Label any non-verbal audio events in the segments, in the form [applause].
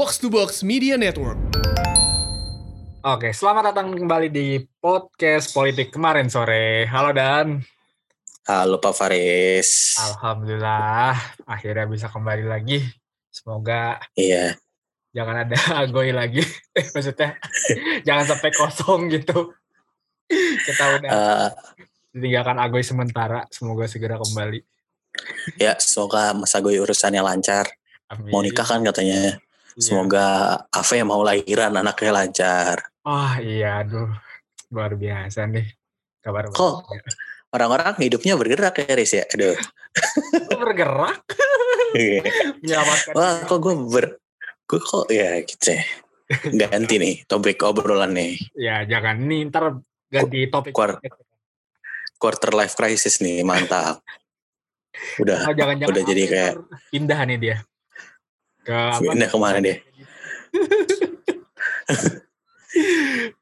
Box to Box Media Network. Oke, selamat datang kembali di podcast politik kemarin sore. Halo Dan. Halo Pak Faris. Alhamdulillah, akhirnya bisa kembali lagi. Semoga Iya. jangan ada [laughs] agoy lagi. Eh, Maksudnya [laughs] jangan sampai kosong gitu. Kita udah Eh, ditinggalkan agoy sementara. Semoga segera kembali. ya semoga Mas Agoy urusannya lancar. Amin. Mau nikah kan katanya. Iya. Semoga Ave mau lahiran anaknya lancar. Wah iya, aduh. Luar biasa nih. Kabar Kok? baiknya. Orang-orang hidupnya bergerak ya Riz ya. Aduh. Bergerak. Menyelamatkan Wah kok gue ber... Gue kok ya gitu ya. Ganti nih topik obrolan nih. Ya jangan nih ntar ganti topik. Keluar. Quarter life crisis nih mantap. Udah. Oh, jangan-jangan udah jadi kayak- pindah nih dia ke apa? Pindah ke mana dia?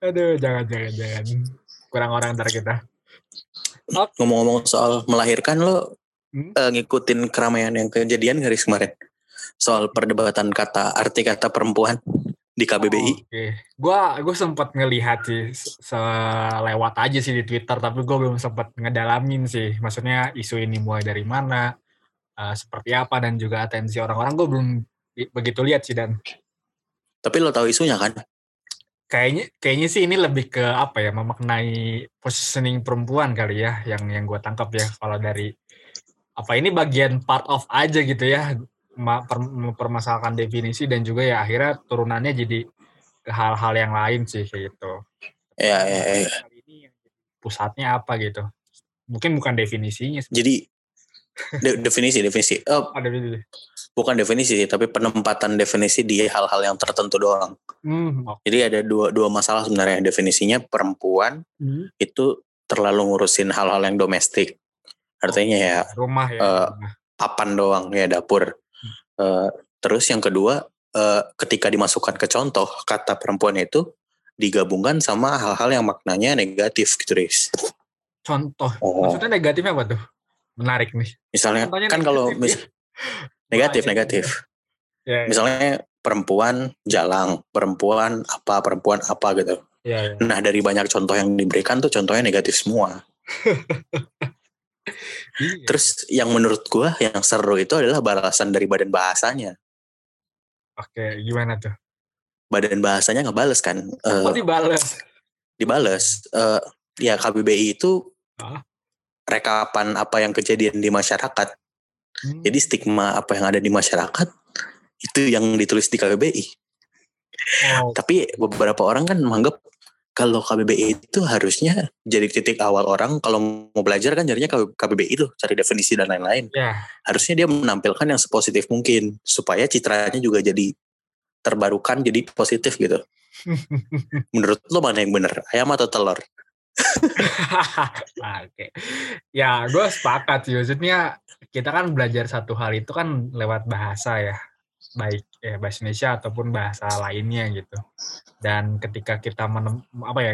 Aduh, jangan jangan jangan. Kurang orang ntar kita. Ngomong-ngomong soal melahirkan lo Hmm? eh, ngikutin keramaian yang kejadian garis kemarin. Soal perdebatan kata arti kata perempuan di KBBI. Oke, gua gua sempat ngelihat sih se- selewat aja sih di Twitter, tapi gua belum sempat ngedalamin sih. Maksudnya isu ini mulai dari mana, eh, seperti apa dan juga atensi orang-orang. Gue belum begitu lihat sih dan Tapi lo tahu isunya kan? kayaknya kayaknya sih ini lebih ke apa ya memaknai positioning perempuan kali ya yang yang gue tangkap ya kalau dari apa ini bagian part of aja gitu ya ma- per- mempermasalahkan definisi dan juga ya akhirnya turunannya jadi ke hal-hal yang lain sih kayak gitu. Ya, ya, ya. Kali ini yang jadi pusatnya apa gitu? Mungkin bukan definisinya. sih. Jadi de- definisi definisi oh, Ada definisi. Bukan definisi sih, tapi penempatan definisi di hal-hal yang tertentu doang. Hmm. Jadi ada dua dua masalah sebenarnya definisinya perempuan Hmm. itu terlalu ngurusin hal-hal yang domestik. Artinya ya Rumah ya. Rumah. papan doang ya dapur. Eh, terus yang kedua eh, ketika dimasukkan ke contoh kata perempuan itu digabungkan sama hal-hal yang maknanya negatif gitu, Riz. Contoh. Oh. Maksudnya negatifnya apa tuh? Menarik nih. Misalnya Contohnya kan kalau negatif mis- ya? [laughs] negatif Wah, negatif. Ya, ya. Misalnya perempuan jalang, perempuan apa, perempuan apa gitu. Ya, ya. Nah dari banyak contoh yang diberikan tuh contohnya negatif semua. [laughs] Iya. Terus yang menurut gua yang seru itu adalah balasan dari badan bahasanya. Oke, gimana tuh? Badan bahasanya ngebales kan, eh, Oh, dibales. dibales. Eh, ya KBBI itu Ah. rekapan apa yang kejadian di masyarakat. Hmm. Jadi stigma apa yang ada di masyarakat itu yang ditulis di KBBI. Oh, Tapi beberapa orang kan menganggap kalau KBBI itu harusnya jadi titik awal orang kalau mau belajar kan jadinya KBBI itu cari definisi dan lain-lain. ya. Harusnya dia menampilkan yang sepositif mungkin supaya citranya juga jadi terbarukan jadi positif gitu. [laughs] Menurut lo mana yang bener? Ayam atau telur? [laughs] Oke. Ya, gue sepakat sih. Maksudnya kita kan belajar satu hal itu kan lewat bahasa ya. Baik ya bahasa Indonesia ataupun bahasa lainnya gitu. Dan ketika kita menem, apa ya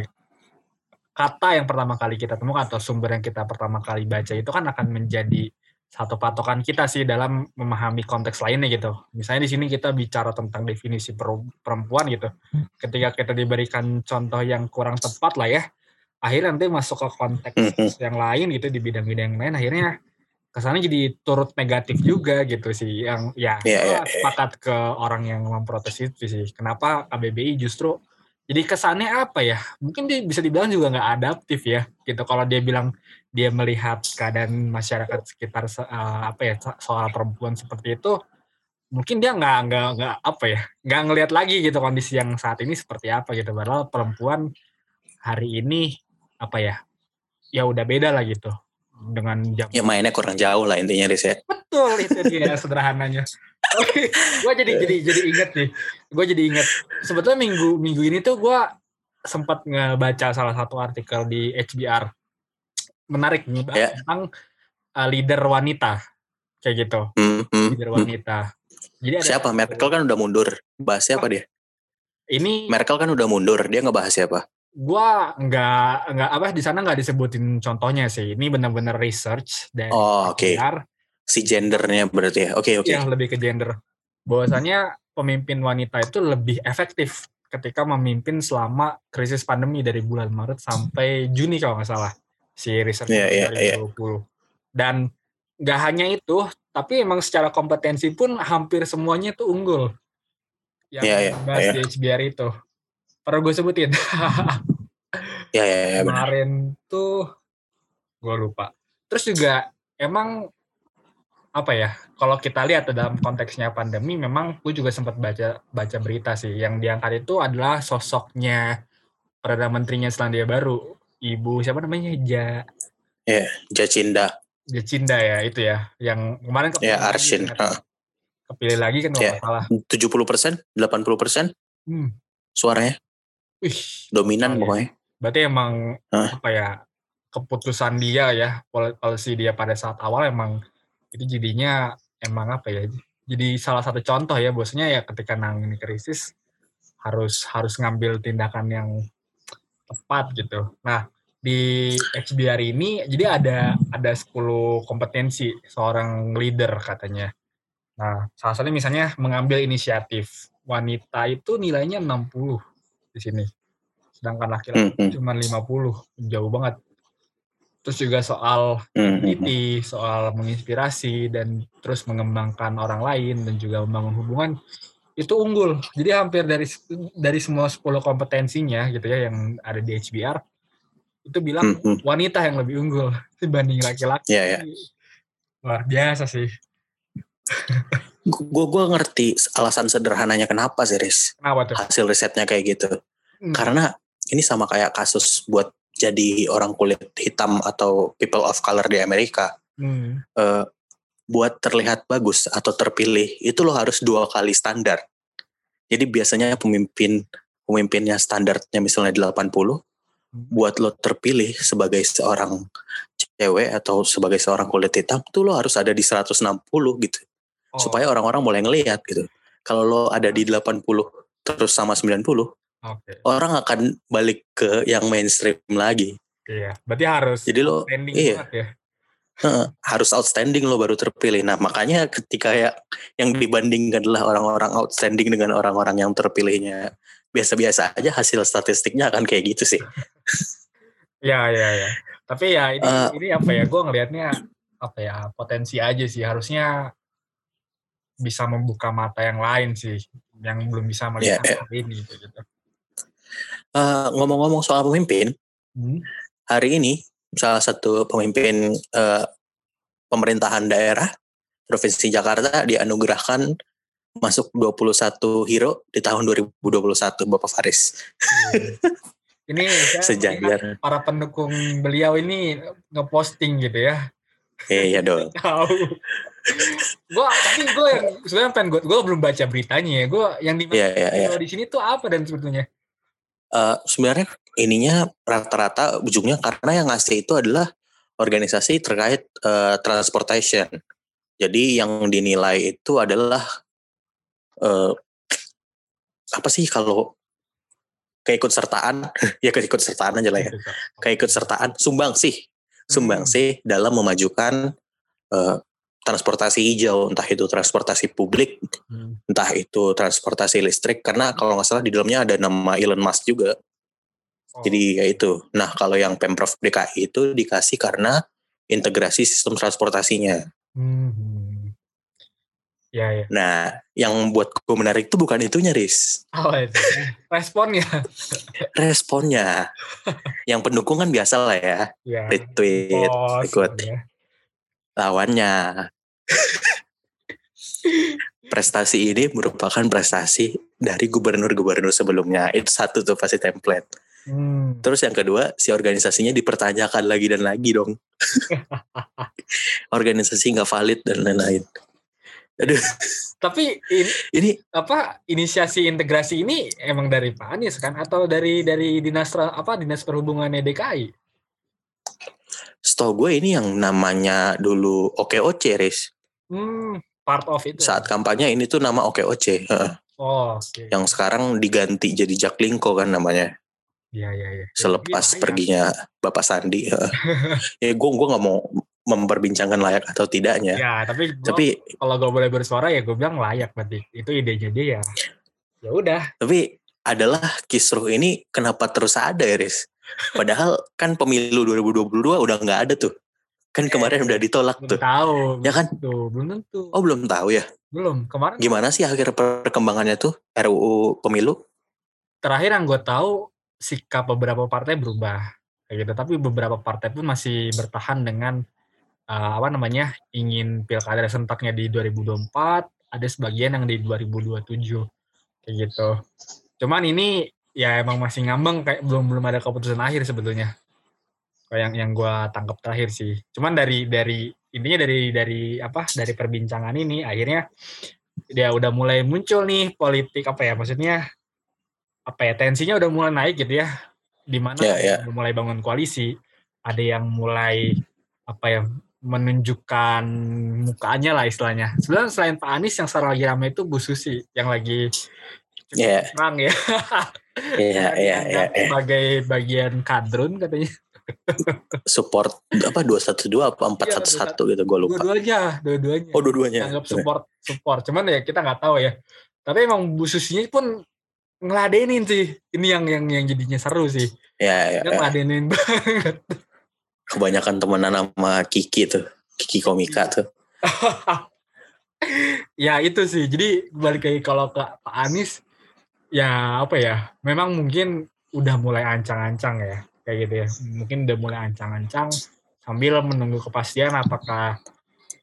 kata yang pertama kali kita temukan atau sumber yang kita pertama kali baca itu kan akan menjadi satu patokan kita sih dalam memahami konteks lainnya gitu. Misalnya di sini kita bicara tentang definisi per- perempuan gitu. Ketika kita diberikan contoh yang kurang tepat lah ya, akhirnya nanti masuk ke konteks [laughs] yang lain gitu di bidang-bidang lain akhirnya kesannya jadi turut negatif juga gitu sih yang ya gua iya, iya. sepakat ke orang yang memprotes itu sih. Kenapa KBBI justru jadi kesannya apa ya? Mungkin dia bisa dibilang juga nggak adaptif ya gitu. Kalau dia bilang dia melihat keadaan masyarakat sekitar se- eh, apa ya so- soal perempuan seperti itu mungkin dia nggak nggak nggak apa ya nggak ngelihat lagi gitu kondisi yang saat ini seperti apa gitu. Padahal perempuan hari ini apa ya ya udah beda lah gitu dengan jam Ya mainnya kurang jauh lah intinya Riz ya. betul itu dia [laughs] sederhananya gue jadi jadi jadi inget nih gue jadi inget sebetulnya minggu minggu ini tuh gue sempat ngebaca salah satu artikel di HBR menarik nih Ya. tentang uh, leader wanita kayak gitu Hmm, hmm, leader hmm. wanita jadi ada Siapa? Merkel kan udah mundur. Bahas siapa dia? ini Merkel kan udah mundur. Dia ngebahas siapa? Gua nggak nggak apa di sana nggak disebutin contohnya sih ini benar-benar research dari Oh, oke. HBR Si gendernya berarti ya. Oke, oke. yang lebih ke gender bahwasannya pemimpin wanita itu lebih efektif ketika memimpin selama krisis pandemi dari bulan Maret sampai Juni kalau nggak salah si Iya, iya, iya. 2020. Dan nggak hanya itu, tapi emang secara kompetensi pun hampir semuanya itu unggul. Yang Iya, iya, bahas iya. di HBR itu. Perlu gue sebutin. Ya ya ya. Kemarin tuh gue lupa. Terus juga emang apa ya? Kalau kita lihat dalam konteksnya pandemi, memang gue juga sempat baca baca berita sih. Yang diangkat itu adalah sosoknya perdana menterinya Selandia Baru, Ibu siapa namanya? Ja Ya, Jacinda. Jacinda ya itu ya. Yang kemarin kepilih Ya, lagi Arshin. kan. Kepilih lagi kan kalau nggak salah. 70%, 80% Hmm. suaranya Wih, dominan iya. pokoknya. berarti emang Hah? apa ya keputusan dia ya pol- policy dia pada saat awal emang itu jadinya emang apa ya jadi salah satu contoh ya bosnya ya ketika nangani krisis harus harus ngambil tindakan yang tepat gitu nah di XBR ini jadi ada ada 10 kompetensi seorang leader katanya nah salah satunya misalnya mengambil inisiatif wanita itu nilainya 60 di sini sedangkan laki-laki Hmm, hmm. cuma 50 jauh banget terus juga soal Hmm, hmm, hmm. empathy, soal menginspirasi dan terus mengembangkan orang lain dan juga membangun hubungan itu unggul jadi hampir dari dari semua 10 kompetensinya gitu ya yang ada di HBR itu bilang Hmm, hmm. wanita yang lebih unggul dibanding laki-laki Iya, iya. luar biasa sih Gue gue ngerti alasan sederhananya kenapa sih, Riz. kenapa tuh Hasil risetnya kayak gitu. Hmm, Karena ini sama kayak kasus buat jadi orang kulit hitam atau people of color di Amerika. hmm, Eh, buat terlihat bagus atau terpilih itu lo harus dua kali standar. Jadi biasanya pemimpin pemimpinnya standarnya misalnya 80, buat lo terpilih sebagai seorang cewek atau sebagai seorang kulit hitam tuh lo harus ada di 160 gitu oh, supaya orang-orang mulai ngelihat gitu. Kalau lo ada di 80 terus sama 90, oke orang akan balik ke yang mainstream lagi. iya berarti harus Jadi lo iya. ya harus outstanding lo baru terpilih. Nah makanya ketika ya yang dibandingkan adalah orang-orang outstanding dengan orang-orang yang terpilihnya biasa-biasa aja hasil statistiknya akan kayak gitu sih. [laughs] Ya, ya, ya. Tapi ya ini, Eh. ini apa ya? Gue ngelihatnya apa ya potensi aja sih. Harusnya bisa membuka mata yang lain sih, yang belum bisa melihat Iya, iya. hari ini gitu. Eh, ngomong-ngomong soal pemimpin, Hmm. hari ini salah satu pemimpin eh, pemerintahan daerah Provinsi Jakarta dianugerahkan masuk 21 hero di tahun 2021 Bapak Faris. Ini saya [laughs] melihat Sejajar. para pendukung beliau ini ngeposting gitu ya. Iya dong. [laughs] Tahu. gue tapi gue yang sebenarnya pengen gue gue belum baca beritanya ya. Gue yang di Iya iya iya. kalau di sini tuh apa dan sebetulnya? Eh, sebenarnya ininya rata-rata ujungnya karena yang ngasih itu adalah organisasi terkait eh, transportation. Jadi yang dinilai itu adalah eh, apa sih kalau keikutsertaan [laughs] ya keikutsertaan aja lah ya keikutsertaan sumbang sih sumbang sih dalam memajukan eh, transportasi hijau entah itu transportasi publik Hmm. entah itu transportasi listrik karena kalau nggak salah di dalamnya ada nama Elon Musk juga Oh. jadi ya itu. Nah kalau yang pemprov DKI itu dikasih karena integrasi sistem transportasinya. Hmm. Ya ya. Nah yang buat gue menarik itu bukan itunya Riz. Oh itu. Responnya. Responnya. [laughs] yang pendukung kan biasa lah ya. Ya. Retweet, Post, ikut. ya. Lawannya. [laughs] prestasi ini merupakan prestasi dari gubernur-gubernur sebelumnya. Itu satu tuh pasti template. Hmm. Terus yang kedua, si organisasinya dipertanyakan lagi dan lagi dong. [laughs] Organisasi nggak valid dan lain-lain. Aduh, Tapi ini, ini apa inisiasi integrasi ini emang dari Pak Anies kan atau dari dari dinas apa dinas perhubungannya DKI? setahu gue ini yang namanya dulu OKOC, Riz. Hmm, part of itu. Saat kampanye ini tuh nama OKOC. Heeh. Oh, oke. Yang sekarang diganti jadi Jaklingko kan namanya. Iya iya iya. Selepas iya. perginya Bapak Sandi. heeh. [laughs] ya gue gue nggak mau memperbincangkan layak atau tidaknya. Ya, tapi gua, Tapi kalau gue boleh bersuara ya gue bilang layak berarti. Itu idenya dia ya. Ya udah. tapi adalah kisruh ini kenapa terus ada ya, Riz? Padahal kan pemilu 2022 udah nggak ada tuh. Kan kemarin udah ditolak Belum tuh. tahu. Ya kan? Tuh, belum tentu. Oh belum tahu ya. Belum. Kemarin Gimana sih akhir perkembangannya tuh RUU pemilu? terakhir yang gue tahu sikap beberapa partai berubah kayak gitu tapi beberapa partai pun masih bertahan dengan uh, apa namanya ingin pilkada serentaknya di 2024 ada sebagian yang di 2027 kayak gitu. Cuman ini ya emang masih ngambang kayak belum belum ada keputusan akhir sebetulnya. Kayak yang yang gue tangkap terakhir sih. Cuman dari dari intinya dari dari apa dari perbincangan ini akhirnya dia udah mulai muncul nih politik apa ya maksudnya apa ya tensinya udah mulai naik gitu ya. Di mana Ya, ya. udah mulai bangun koalisi ada yang mulai apa ya menunjukkan mukanya lah istilahnya sebenarnya selain Pak Anies yang sekarang lagi ramai itu Bu Susi yang lagi cukup Ya. terang ya [laughs] Iya, iya, iya. Iya. sebagai bagian kadrun katanya Support apa 212 apa 411 gitu gue lupa. dua-duanya dua-duanya Oh dua-duanya. dianggap support support cuman ya kita nggak tahu ya tapi emang Bu Susinya pun ngeladenin sih ini yang yang yang jadinya seru sih Ya, ya, dia ya. ngeladenin [laughs] banget Kebanyakan temenan sama Kiki tuh. Kiki komika tuh. [laughs] ya itu sih jadi balik lagi kalau ke Pak Anies ya apa ya memang mungkin udah mulai ancang-ancang ya kayak gitu ya mungkin udah mulai ancang-ancang sambil menunggu kepastian apakah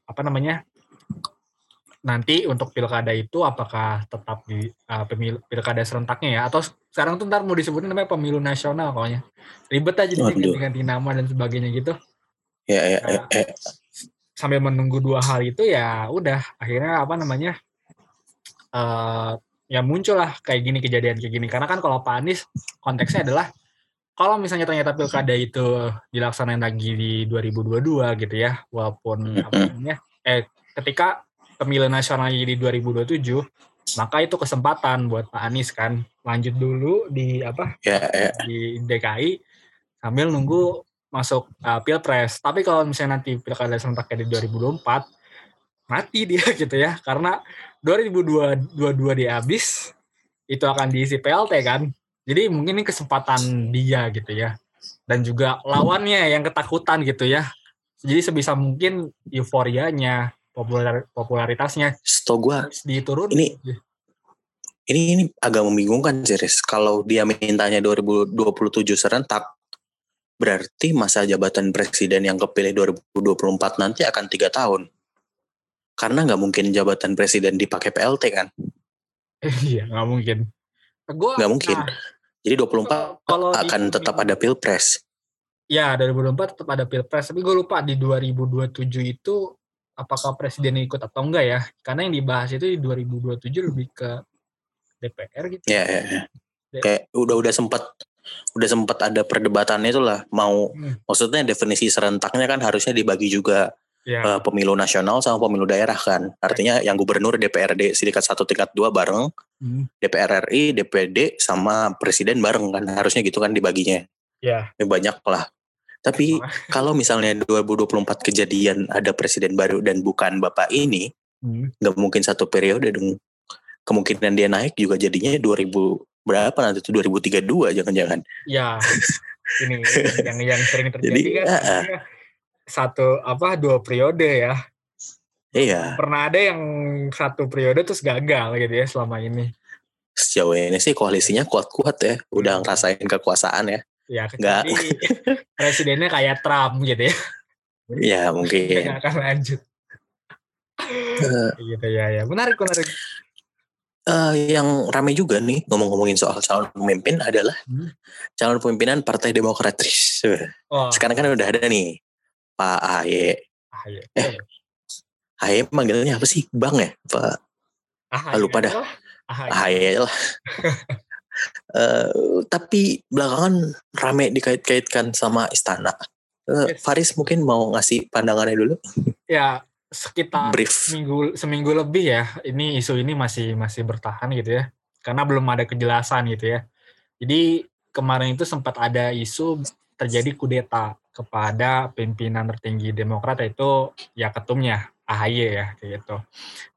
apa namanya nanti untuk pilkada itu apakah tetap di uh, pemilu pilkada serentaknya ya? Atau sekarang tuh ntar mau disebutin namanya pemilu nasional pokoknya. Ribet aja jadi Waduh. ganti nama dan sebagainya gitu. Ya, ya, ya, ya. sambil menunggu dua hal itu ya udah akhirnya apa namanya eh ya muncul lah kayak gini kejadian kayak gini. Karena kan kalau Pak Anies konteksnya adalah kalau misalnya ternyata pilkada itu dilaksanain lagi di 2022 gitu ya walaupun apa namanya eh ketika pemilu nasional lagi di 2027 maka itu kesempatan buat Pak Anies kan lanjut dulu di apa Ya, ya. di DKI sambil nunggu masuk uh, pilpres. Tapi kalau misalnya nanti pilkada serentaknya di 2024, mati dia [laughs] gitu ya. Karena 2022 dia habis, itu akan diisi PLT kan. Jadi mungkin ini kesempatan dia gitu ya. Dan juga lawannya yang ketakutan gitu ya. Jadi sebisa mungkin euforianya, popular, popularitasnya Setahu gue diturun. Ini- ini ini agak membingungkan sih. Kalau dia mintanya 2027 serentak, berarti masa jabatan presiden yang kepilih 2024 nanti akan tiga tahun. Karena nggak mungkin jabatan presiden dipakai PLT kan? [laughs] Iya, nggak mungkin. Gua, Nggak mungkin. nah, Jadi 24 kalau di- akan tetap ada pilpres. Ya, 2024 tetap ada pilpres. Tapi gue lupa di 2027 itu apakah presiden ikut atau enggak ya. Karena yang dibahas itu di 2027 lebih ke DPR gitu. Ya, ya, ya. Kayak udah udah sempat udah sempat ada perdebatan itulah mau Hmm. maksudnya definisi serentaknya kan harusnya dibagi juga Ya, eh, pemilu nasional sama pemilu daerah kan. Artinya yang gubernur DPRD tingkat 1 tingkat 2 bareng, hmm, DPR RI, DPD sama presiden bareng kan. Harusnya gitu kan dibaginya. ya. Ya, banyak lah. Tapi [laughs] kalau misalnya 2024 kejadian ada presiden baru dan bukan Bapak ini, Hmm. nggak mungkin satu periode dong. Kemungkinan dia naik juga jadinya 2000 berapa nanti tuh 2032 jangan-jangan. Ya, [laughs] ini yang yang sering terjadi Jadi, kan maksudnya satu apa dua periode ya. Iya, Pernah ada yang satu periode terus gagal gitu ya selama ini. sejauh ini sih koalisinya kuat-kuat ya. Udah ngerasain kekuasaan ya. Ya, kecuali presidennya kayak Trump gitu ya. Ya mungkin. Nggak akan lanjut. Eh, gitu ya ya. Menarik menarik. eh, yang ramai juga nih ngomong-ngomongin soal calon pemimpin adalah Hmm. calon pemimpinan Partai Demokrat. Tris. Oh, Sekarang kan udah ada nih Pak AHY. ah, iya. Eh, AHY manggilnya apa sih? Bang ya? Pak Ah, lupa iya. dah. Ah, iya. AHY lah. [laughs] Eh, tapi belakangan rame dikait-kaitkan sama istana. Eh, Yes. Faris mungkin mau ngasih pandangannya dulu. Ya sekitar Brief. seminggu seminggu lebih ya. Ini isu ini masih masih bertahan gitu ya. Karena belum ada kejelasan gitu ya. Jadi kemarin itu sempat ada isu terjadi kudeta kepada pimpinan tertinggi Demokrat yaitu ya ketumnya AHY ya kayak gitu.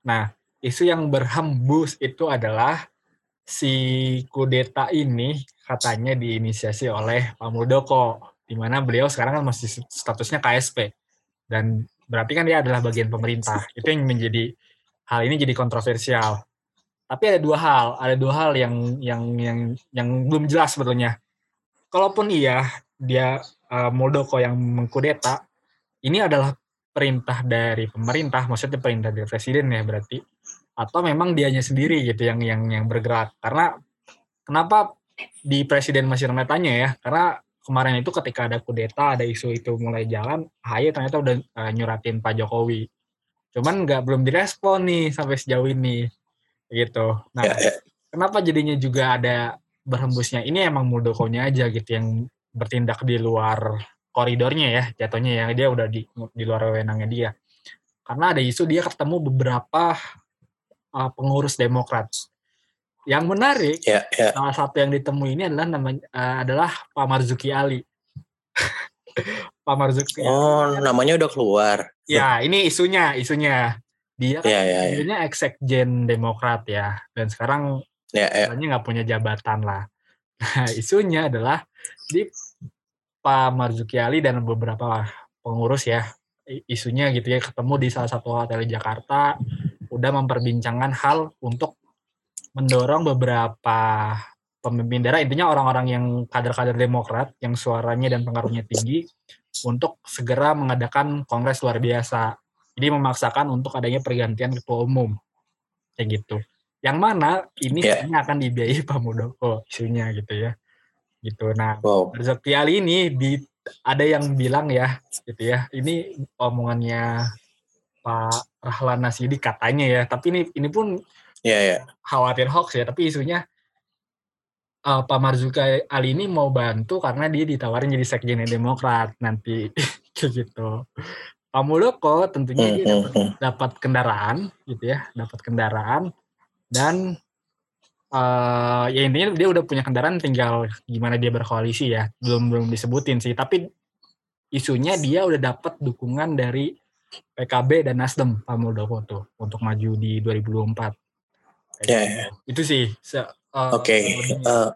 Nah, isu yang berhembus itu adalah si kudeta ini katanya diinisiasi oleh Pak Muldoko di mana beliau sekarang kan masih statusnya KSP dan berarti kan dia adalah bagian pemerintah. Itu yang menjadi hal ini jadi kontroversial. Tapi ada dua hal, ada dua hal yang yang yang yang belum jelas sebetulnya. Kalaupun iya dia uh, Muldoko yang mengkudeta, ini adalah perintah dari pemerintah, maksudnya perintah dari presiden ya berarti, atau memang dianya sendiri gitu yang yang yang bergerak. Karena kenapa di presiden masih ramai tanya ya? Karena kemarin itu ketika ada kudeta, ada isu itu mulai jalan, Ahy ternyata udah uh, nyuratin Pak Jokowi. Cuman nggak belum direspon nih sampai sejauh ini, gitu. Nah, ya, ya. kenapa jadinya juga ada berhembusnya? Ini emang Muldokonya aja gitu yang bertindak di luar koridornya ya jatuhnya ya dia udah di di luar wewenangnya dia karena ada isu dia ketemu beberapa uh, pengurus Demokrat yang menarik yeah, yeah. salah satu yang ditemui ini adalah namanya uh, adalah Pak Marzuki Ali [laughs] Pak Marzuki oh Ali. namanya udah keluar ya ini isunya isunya dia kan yeah, yeah, yeah. eksekjen Demokrat ya dan sekarang yeah, yeah. nggak punya jabatan lah nah [laughs] isunya adalah di Pak Marzuki Ali dan beberapa pengurus ya isunya gitu ya ketemu di salah satu hotel di Jakarta udah memperbincangkan hal untuk mendorong beberapa pemimpin daerah intinya orang-orang yang kader-kader Demokrat yang suaranya dan pengaruhnya tinggi untuk segera mengadakan kongres luar biasa. Jadi memaksakan untuk adanya pergantian ketua umum kayak gitu. Yang mana ini yeah. akan dibiayai Pak Muldoko isunya gitu ya gitu. Nah, wow. rezeki Ali ini di ada yang bilang ya, gitu ya. Ini omongannya Pak Rahlan Nasidi katanya ya, tapi ini ini pun yeah, yeah. khawatir hoax ya, tapi isunya uh, Pak Marzuki Ali ini mau bantu karena dia ditawarin jadi sekjen Demokrat nanti [laughs] kayak gitu. Pak Muldoko tentunya dia dapat, dapat kendaraan gitu ya, dapat kendaraan dan uh, ya intinya dia udah punya kendaraan tinggal gimana dia berkoalisi ya belum belum disebutin sih tapi isunya dia udah dapat dukungan dari PKB dan Nasdem Pak Muldoko tuh untuk maju di 2024 ya yeah. itu sih uh, oke okay. uh,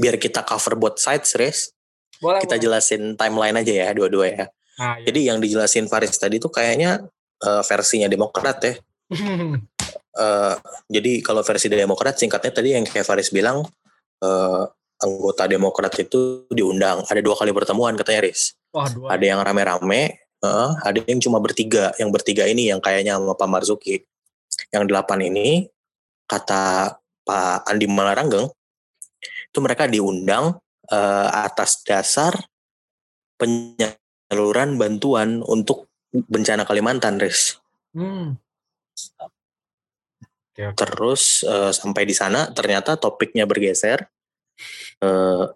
biar kita cover both sides Riz boleh, kita boleh. jelasin timeline aja ya dua-dua ya nah, iya. jadi yang dijelasin Faris tadi tuh kayaknya uh, versinya Demokrat ya uh, [laughs] jadi kalau versi Demokrat singkatnya tadi yang kayak Faris bilang uh, anggota Demokrat itu diundang ada dua kali pertemuan katanya Riz. Wah, dua. Ada yang rame-rame, uh, ada yang cuma bertiga. Yang bertiga ini yang kayaknya sama Pak Marzuki. Yang delapan ini kata Pak Andi Malaranggeng itu mereka diundang uh, atas dasar penyaluran bantuan untuk bencana Kalimantan, Riz. Hmm. Okay. Terus uh, sampai di sana ternyata topiknya bergeser. Uh,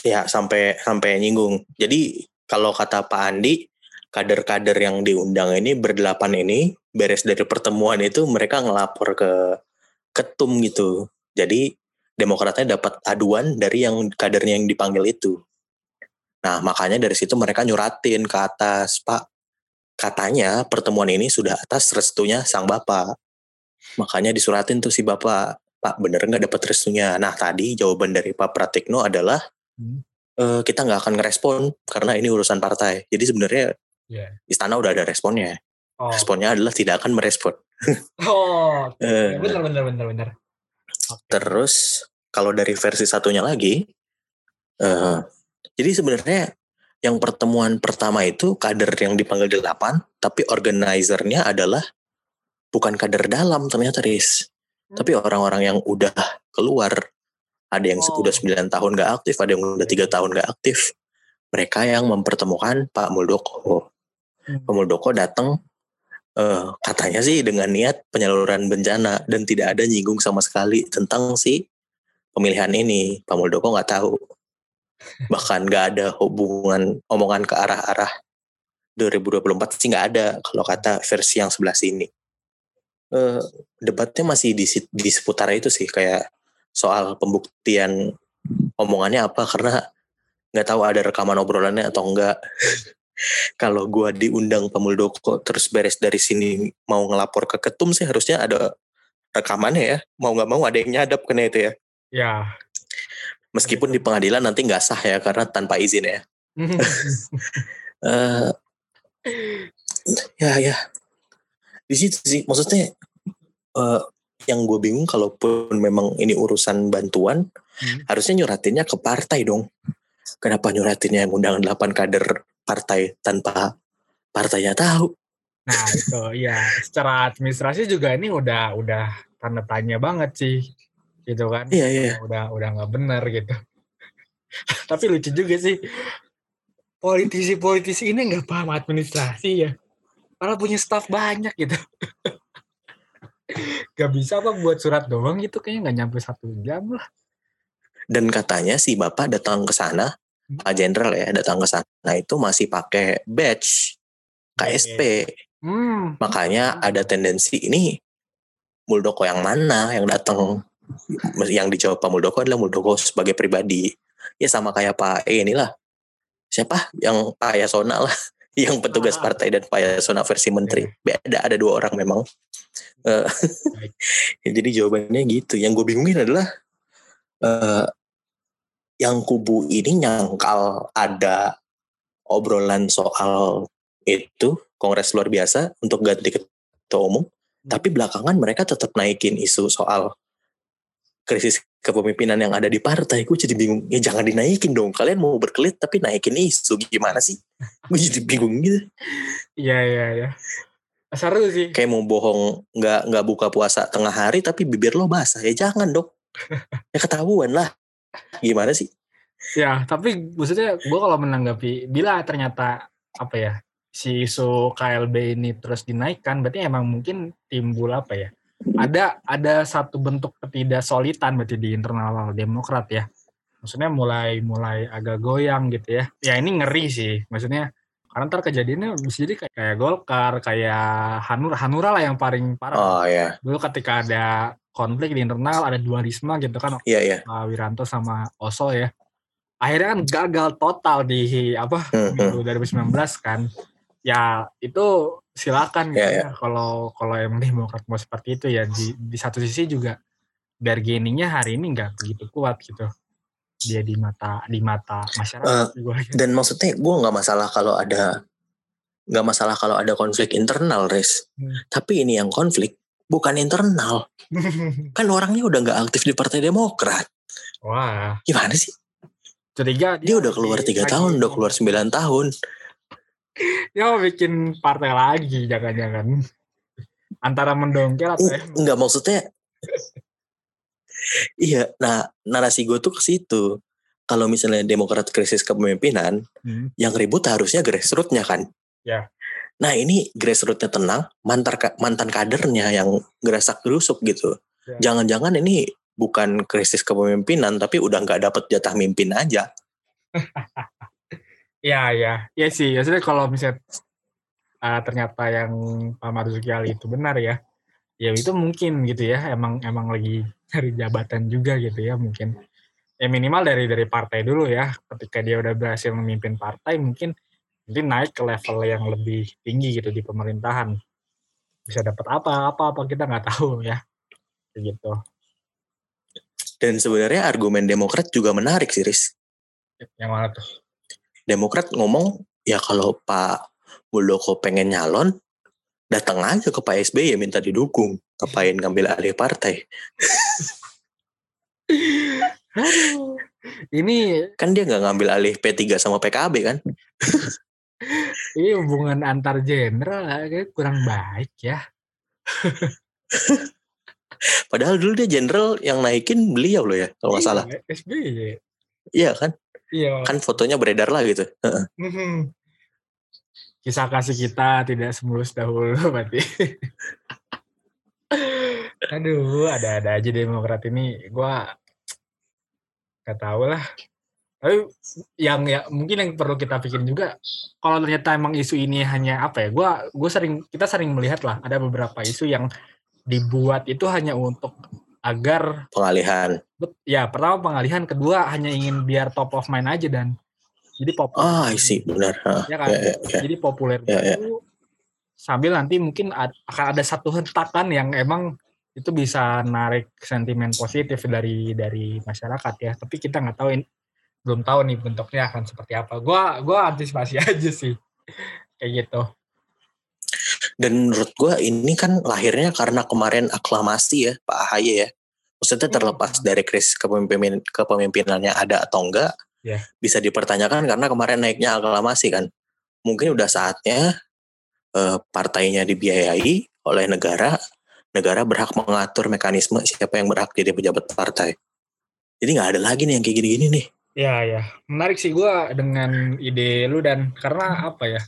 ya sampai sampai nyinggung. Jadi kalau kata Pak Andi, kader-kader yang diundang ini berdelapan ini beres dari pertemuan itu mereka ngelapor ke ketum gitu. Jadi demokratnya dapat aduan dari yang kadernya yang dipanggil itu. Nah makanya dari situ mereka nyuratin ke atas Pak. Katanya pertemuan ini sudah atas restunya sang bapak. Makanya disuratin tuh si bapak, Pak bener nggak dapat restunya. Nah tadi jawaban dari Pak Pratikno adalah hmm. E, kita nggak akan ngerespon karena ini urusan partai. Jadi sebenarnya yeah. istana udah ada responnya. Oh. Responnya adalah tidak akan merespon. [laughs] oh, okay. bener bener bener bener. Okay. Terus kalau dari versi satunya lagi, uh, jadi sebenarnya yang pertemuan pertama itu kader yang dipanggil delapan, tapi organizernya adalah bukan kader dalam ternyata Riz. Hmm. Tapi orang-orang yang udah keluar, ada yang oh. udah 9 tahun gak aktif, ada yang udah tiga tahun gak aktif. Mereka yang mempertemukan Pak Muldoko. Hmm. Pak Muldoko datang uh, katanya sih dengan niat penyaluran bencana dan tidak ada nyinggung sama sekali tentang si pemilihan ini. Pak Muldoko nggak tahu. Bahkan nggak ada hubungan omongan ke arah-arah 2024 sih nggak ada kalau kata versi yang sebelah sini uh, debatnya masih di, di seputar itu sih kayak soal pembuktian omongannya apa karena nggak tahu ada rekaman obrolannya atau enggak. [laughs] Kalau gua diundang Pak Muldoko terus beres dari sini mau ngelapor ke ketum sih harusnya ada rekamannya ya. Mau nggak mau ada yang nyadap kena itu ya. Ya. Meskipun di pengadilan nanti nggak sah ya karena tanpa izin ya. [laughs] Eh, ya ya di situ sih maksudnya eh, yang gue bingung kalaupun memang ini urusan bantuan Hmm. harusnya nyuratinnya ke partai dong kenapa nyuratinnya yang undangan 8 kader partai tanpa partainya tahu Nah itu ya secara administrasi juga ini udah udah tanda tanya banget sih gitu kan. iya iya Udah udah nggak benar gitu. Tapi lucu juga sih politisi-politisi ini nggak paham administrasi ya. Malah punya staff banyak gitu. Gak bisa apa buat surat doang gitu kayaknya nggak nyampe satu jam lah. dan katanya si bapak datang ke sana Hmm. Pak Jenderal ya datang ke sana itu masih pakai badge KSP Hmm. makanya ada tendensi ini Muldoko yang mana yang datang yang dijawab Pak Muldoko adalah Muldoko sebagai pribadi ya sama kayak Pak E inilah siapa yang Pak Yasona lah yang petugas Ah. partai dan Pak Yasona versi menteri. Beda ada dua orang memang. Ya, [laughs] jadi jawabannya gitu. Yang gue bingungin adalah eh, yang kubu ini nyangkal ada obrolan soal itu kongres luar biasa untuk ganti ketua umum. Tapi belakangan mereka tetap naikin isu soal krisis kepemimpinan yang ada di partai gue jadi bingung ya jangan dinaikin dong kalian mau berkelit tapi naikin isu gimana sih gue jadi bingung gitu Iya iya iya. Seru sih. kayak mau bohong nggak nggak buka puasa tengah hari tapi bibir lo basah ya jangan dong [laughs] ya ketahuan lah gimana sih Ya, tapi maksudnya gue kalau menanggapi bila ternyata apa ya si isu KLB ini terus dinaikkan, berarti emang mungkin timbul apa ya? Ada ada satu bentuk ketidaksolitan berarti di internal Demokrat ya. Maksudnya mulai mulai agak goyang gitu ya. Ya ini ngeri sih, maksudnya karena ntar kejadiannya bisa jadi kayak, kayak Golkar, kayak Hanura, Hanura lah yang paling parah. oh ya Dulu ketika ada konflik di internal, ada dualisme gitu kan, iya iya Pak Wiranto sama Oso ya. Akhirnya kan gagal total di apa Hmm, pemilu 2019 kan. Ya itu silakan gitu Ya, ya. Kalau kalau emang Demokrat mau seperti itu ya di, di satu sisi juga bargainingnya hari ini nggak begitu kuat gitu. Dia di mata di mata masyarakat juga. dan maksudnya gue nggak masalah kalau ada nggak masalah kalau ada konflik internal res Hmm. tapi ini yang konflik bukan internal [laughs] kan orangnya udah nggak aktif di partai Demokrat Wah, gimana sih curiga dia udah keluar tiga tahun udah keluar 9 tahun Dia mau bikin partai lagi jangan-jangan. Antara mendongkel atau Eng- enggak maksudnya iya nah narasi gue tuh ke situ kalau misalnya Demokrat krisis kepemimpinan Hmm. yang ribut harusnya grassrootsnya kan Ya. nah ini grassrootsnya tenang mantan mantan kadernya yang gerasak gerusuk gitu Ya. jangan-jangan ini bukan krisis kepemimpinan tapi udah nggak dapet jatah mimpin aja [laughs] Iya, iya. Iya sih. Maksudnya kalau misalnya uh, ternyata yang Pak Marzuki Ali itu benar ya, ya itu mungkin gitu ya. Emang emang lagi [laughs] cari jabatan juga gitu ya mungkin. Ya minimal dari dari partai dulu ya. Ketika dia udah berhasil memimpin partai, mungkin nanti naik ke level yang lebih tinggi gitu di pemerintahan. Bisa dapat apa, apa, apa kita nggak tahu ya. Gitu. dan sebenarnya argumen Demokrat juga menarik sih Riz Yang mana tuh? Demokrat ngomong ya kalau Pak Muldoko pengen nyalon datang aja ke Pak SBY ya minta didukung ngapain ngambil alih partai Aduh. Ini kan dia nggak ngambil alih P3 sama PKB kan ini hubungan antar jenderal kurang baik ya. padahal dulu dia jenderal yang naikin beliau loh ya kalau nggak salah Iya, SBY. iya kan Iya. kan fotonya beredar lah gitu. Mhm. Kisah kasih kita tidak semulus dahulu [laughs] berarti. Aduh, ada-ada aja Demokrat ini. Gua gak tahu lah. Tapi yang ya mungkin yang perlu kita pikirin juga kalau ternyata emang isu ini hanya apa ya? Gua gue sering kita sering melihat lah ada beberapa isu yang dibuat itu hanya untuk agar pengalihan ya pertama pengalihan kedua hanya ingin biar top of mind aja dan Jadi populer. Ah, isi benar. Ah, Ya kan? ya, ya, ya. Jadi populer Ya, ya. itu sambil nanti mungkin akan ada satu hentakan yang emang itu bisa narik sentimen positif dari dari masyarakat ya. Tapi kita nggak tahu ini belum tahu nih bentuknya akan seperti apa. Gua gua antisipasi [laughs] aja sih kayak gitu. Dan menurut gua ini kan lahirnya karena kemarin aklamasi ya Pak AHY ya. Maksudnya Hmm. terlepas dari krisis kepemimpinan kepemimpinannya ada atau enggak, Ya. bisa dipertanyakan karena kemarin naiknya aklamasi kan. Mungkin udah saatnya eh, partainya dibiayai oleh negara, negara berhak mengatur mekanisme siapa yang berhak jadi pejabat partai. Jadi nggak ada lagi nih yang kayak gini-gini nih. Ya ya, menarik sih gua dengan ide lu dan karena apa ya?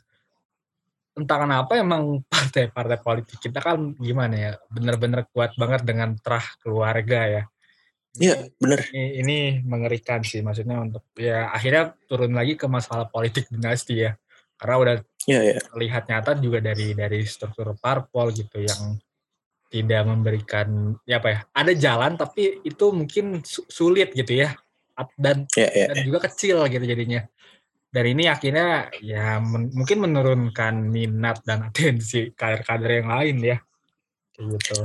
Entah kenapa emang [laughs] partai-partai politik kita kan gimana ya, bener-bener kuat banget dengan terah keluarga ya. Iya, bener. Ini, ini mengerikan sih maksudnya untuk ya akhirnya turun lagi ke masalah politik dinasti ya. Karena udah Iya, iya. terlihat nyata juga dari dari struktur parpol gitu yang tidak memberikan ya apa ya ada jalan tapi itu mungkin su- sulit gitu ya dan Iya, iya. dan juga kecil gitu jadinya dan ini akhirnya ya men- mungkin menurunkan minat dan atensi kader-kader yang lain ya. Gitu.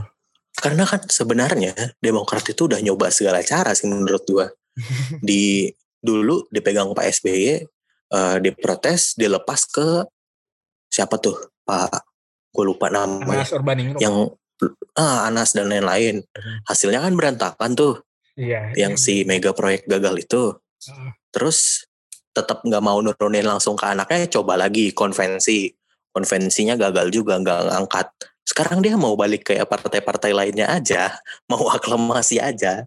Karena kan sebenarnya Demokrat itu udah nyoba segala cara sih menurut gua. [laughs] Di dulu dipegang Pak SBY, eh, diprotes, dilepas ke siapa tuh? Pak, gue lupa namanya, Anas Urbaningrum. Yang ah, Anas dan lain-lain. Hasilnya kan berantakan tuh, iya yang si mega proyek gagal itu. Terus tetap nggak mau nurunin langsung ke anaknya, coba lagi konvensi. Konvensinya gagal juga, nggak ngangkat. Sekarang dia mau balik kayak partai-partai lainnya aja, [laughs] mau aklamasi aja.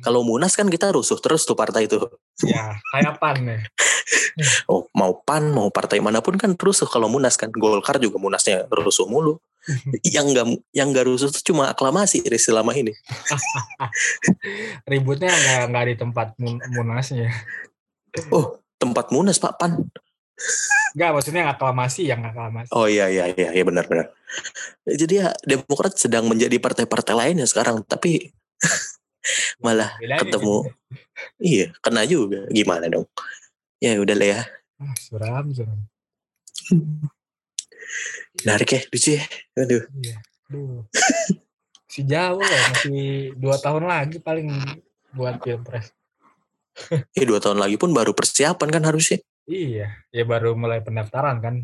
Kalau Munas kan kita rusuh terus tuh partai itu. ya kayak pan ya [laughs] Oh, mau PAN, mau partai mana pun kan rusuh kalau Munas kan. Golkar juga Munasnya rusuh mulu. yang nggak yang nggak rusuh tuh cuma aklamasi dari selama ini. [laughs] ributnya nggak nggak di tempat mun- munasnya Oh, tempat Munas Pak PAN. nggak maksudnya aklamasi yang aklamasi Oh iya iya iya iya benar benar. Jadi ya Demokrat sedang menjadi partai-partai lainnya sekarang, tapi [laughs] malah Bedanya ketemu gitu. iya kena juga. Gimana dong? Ya udah lah ya. Ah, suram suram Menarik ya, lucu ya. Aduh. Iya. Duh. Si jauh loh, masih dua tahun lagi paling buat pilpres. Ya dua tahun lagi pun baru persiapan kan harusnya. Iya, ya baru mulai pendaftaran kan.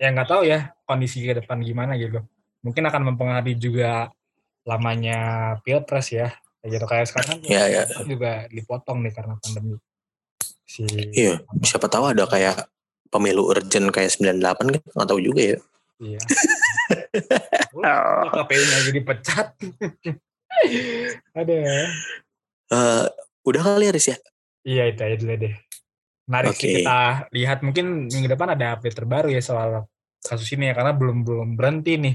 Ya nggak tahu ya kondisi ke depan gimana gitu. Mungkin akan mempengaruhi juga lamanya pilpres ya. Kayak gitu kayak sekarang kan Iya, iya. juga dipotong nih karena pandemi. Si Iya, siapa tahu ada kayak pemilu urgent kayak 98 kan nggak tahu juga ya. Iya. [laughs] KPU-nya jadi pecat. [laughs] Ada. Eh, udah kali ya Riz ya? Iya itu aja dulu deh. Menarik sih Oke. kita lihat mungkin minggu depan ada update terbaru ya soal kasus ini ya karena belum belum berhenti nih.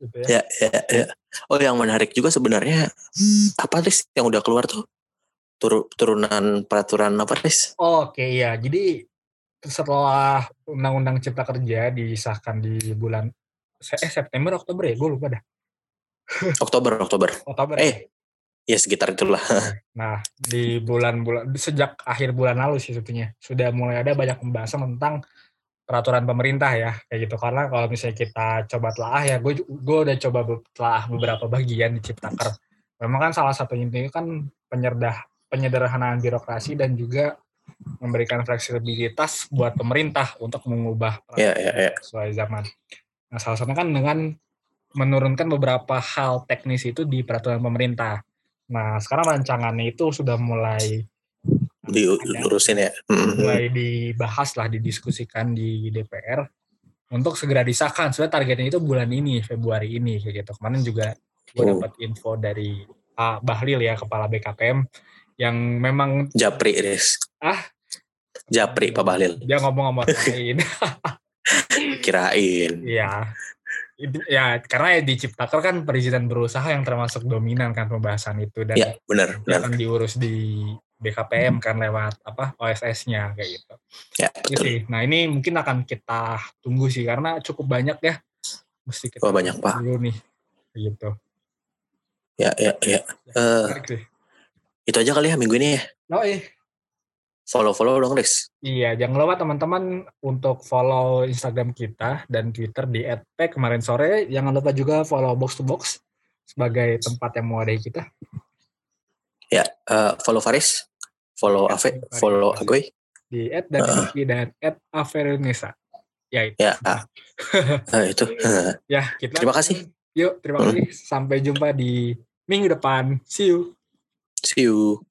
Gitu ya. Ya, ya, ya. Oh yang menarik juga sebenarnya apa Riz yang udah keluar tuh? Tur- turunan peraturan apa Riz? Oke ya, jadi setelah Undang-Undang Cipta Kerja disahkan di bulan eh September Oktober ya, gue lupa dah. Oktober, Oktober. Oktober. ya? Eh, ya sekitar itulah. [laughs] Nah, di bulan-bulan sejak akhir bulan lalu sih sebetulnya sudah mulai ada banyak pembahasan tentang peraturan pemerintah ya kayak gitu karena kalau misalnya kita coba telaah ya gue gue udah coba telaah beberapa bagian di Ciptaker memang kan salah satunya itu kan penyerdah penyederhanaan birokrasi dan juga memberikan fleksibilitas buat pemerintah untuk mengubah Ya, ya, ya. sesuai zaman. Nah, salah satunya kan dengan menurunkan beberapa hal teknis itu di peraturan pemerintah. Nah, sekarang rancangannya itu sudah mulai Diurusin ya. Mm-mm. mulai dibahas lah, didiskusikan di DPR untuk segera disahkan. Sebenarnya targetnya itu bulan ini, Februari ini kayak gitu. Kemarin juga gue Oh. dapat info dari Pak Bahlil ya, kepala BKPM yang memang Japri Riz. Ah. Japri Pak Bahlil. dia ngomong sama [laughs] orang lain. Kirain. Iya. Ya, karena ya di Ciptaker kan perizinan berusaha yang termasuk dominan kan pembahasan itu dan Ya, benar, benar. akan diurus di BKPM kan lewat apa OSS-nya kayak gitu. Ya, Gitu betul. sih. Nah, ini mungkin akan kita tunggu sih karena cukup banyak ya. Mesti kita Wah, banyak, Pak. dulu nih. Gitu. Ya, ya, ya. Menarik sih. itu aja kali ya minggu ini ya. Oh, eh. Follow-follow dong, Riz. Iya, jangan lupa teman-teman untuk follow Instagram kita dan Twitter di @p kemarin sore. Jangan lupa juga follow Box to Box sebagai tempat yang mewadahi kita. Ya, uh, follow Faris, follow Ya, Ave, Faris. follow Agoy. Di dan Uh. dan @averinesa. Ya, itu. Ya. [laughs] Eh, itu. Ya, kita Terima kasih. Yuk, terima Hmm. kasih. Sampai jumpa di minggu depan. See you. See you.